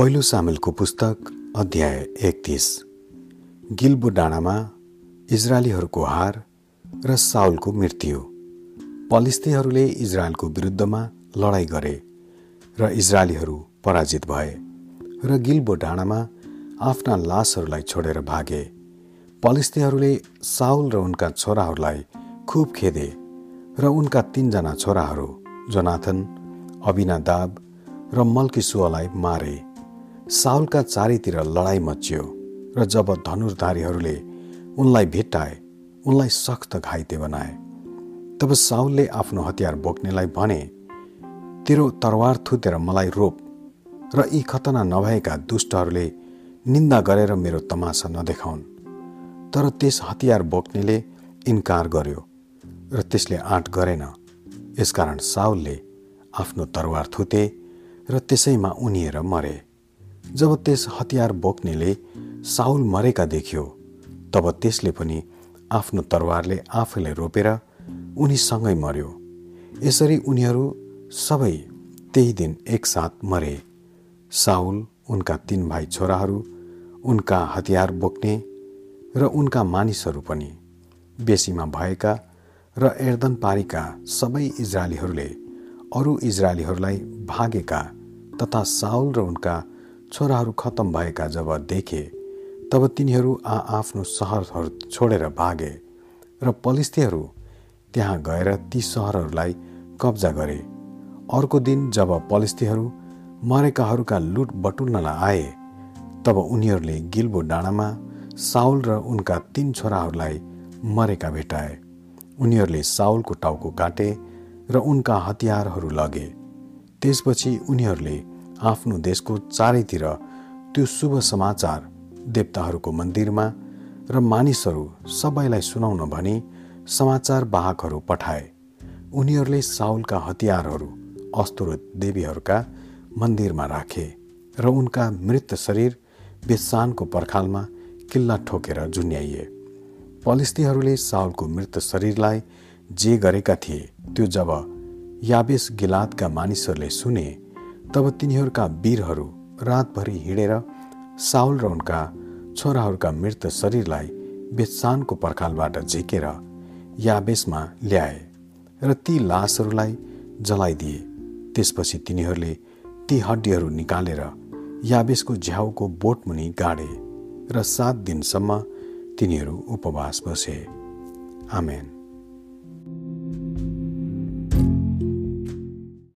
पहिलो सामेलको पुस्तक अध्याय एकतिस। गिल्बो डाँडामा इजरायलीहरूको हार र साउलको मृत्यु। पलिस्तीहरूले इजरायलको विरुद्धमा लडाईँ गरे र इजरायलीहरू पराजित भए र गिल्बो डाँडामा आफ्ना लासहरूलाई छोडेर भागे। पलिस्तीहरूले साउल र उनका छोराहरूलाई खुब खेदे र उनका तीनजना छोराहरू जोनाथन अबिनादाब र मल्किसुअलाई मारे। साउलका चारैतिर लडाईँ मचियो र जब धनुर्धारीहरूले उनलाई भेट्टाए उनलाई सख्त घाइते बनाए। तब साउलले आफ्नो हतियार बोक्नेलाई भने तेरो तरवार थुतेर मलाई रोप र यी खतना नभएका दुष्टहरूले निन्दा गरेर मेरो तमासा नदेखाउन्। तर त्यस हतियार बोक्नेले इन्कार गर्यो र त्यसले आँट गरेन। यसकारण साउलले आफ्नो तरवार थुते र त्यसैमा उनिएर मरे। जब त्यस हतियार बोक्नेले साउल मरेका देखियो तब त्यसले पनि आफ्नो तरवारले आफैलाई रोपेर उनीसँगै मर्यो। यसरी उनीहरू सबै त्यही दिन एकसाथ मरे। साउल उनका तीन भाइ छोराहरू उनका हतियार बोक्ने र उनका मानिसहरू पनि बेसीमा भएका र एर्दन पारीका सबै इजरायलीहरूले अरू इजरायलीहरूलाई भागेका तथा साउल र उनका छोराहरू खत्तम भएका जब देखे तब तिनीहरू आ आफ्नो सहरहरू छोडेर भागे र पलिस्तीहरू त्यहाँ गएर ती सहरहरूलाई कब्जा गरे। अर्को दिन जब पलिस्तीहरू मरेकाहरूका लुट बटुल्नलाई आए तब उनीहरूले गिल्बो डाँडामा साउल र उनका तीन छोराहरूलाई मरेका भेटाए। उनीहरूले साउलको टाउको काटे र उनका हतियारहरू लगे। त्यसपछि उनीहरूले आफ्नो देशको चारैतिर त्यो शुभ समाचार देवताहरूको मन्दिरमा र मानिसहरू सबैलाई सुनाउन भनी समाचार वाहकहरू पठाए। उनीहरूले साउलका हतियारहरू अस्तुर देवीहरूका मन्दिरमा राखे र उनका मृत शरीर बेसानको पर्खालमा किल्ला ठोकेर जुन्याइए पलिस्तीहरूले साउलको मृत शरीरलाई जे गरेका थिए त्यो जब याबेस गिलादका मानिसहरूले सुने तब तिनीहरूका वीरहरू रातभरि हिँडेर साउल र उनका छोराहरूका मृत शरीरलाई बेतसानको पर्खालबाट झिकेर याबेसमा ल्याए र ती लासहरूलाई जलाइदिए। त्यसपछि तिनीहरूले ती हड्डीहरू निकालेर याबेसको झ्याउको बोटमुनि गाडे र सात दिनसम्म तिनीहरू उपवास बसे। आमेन।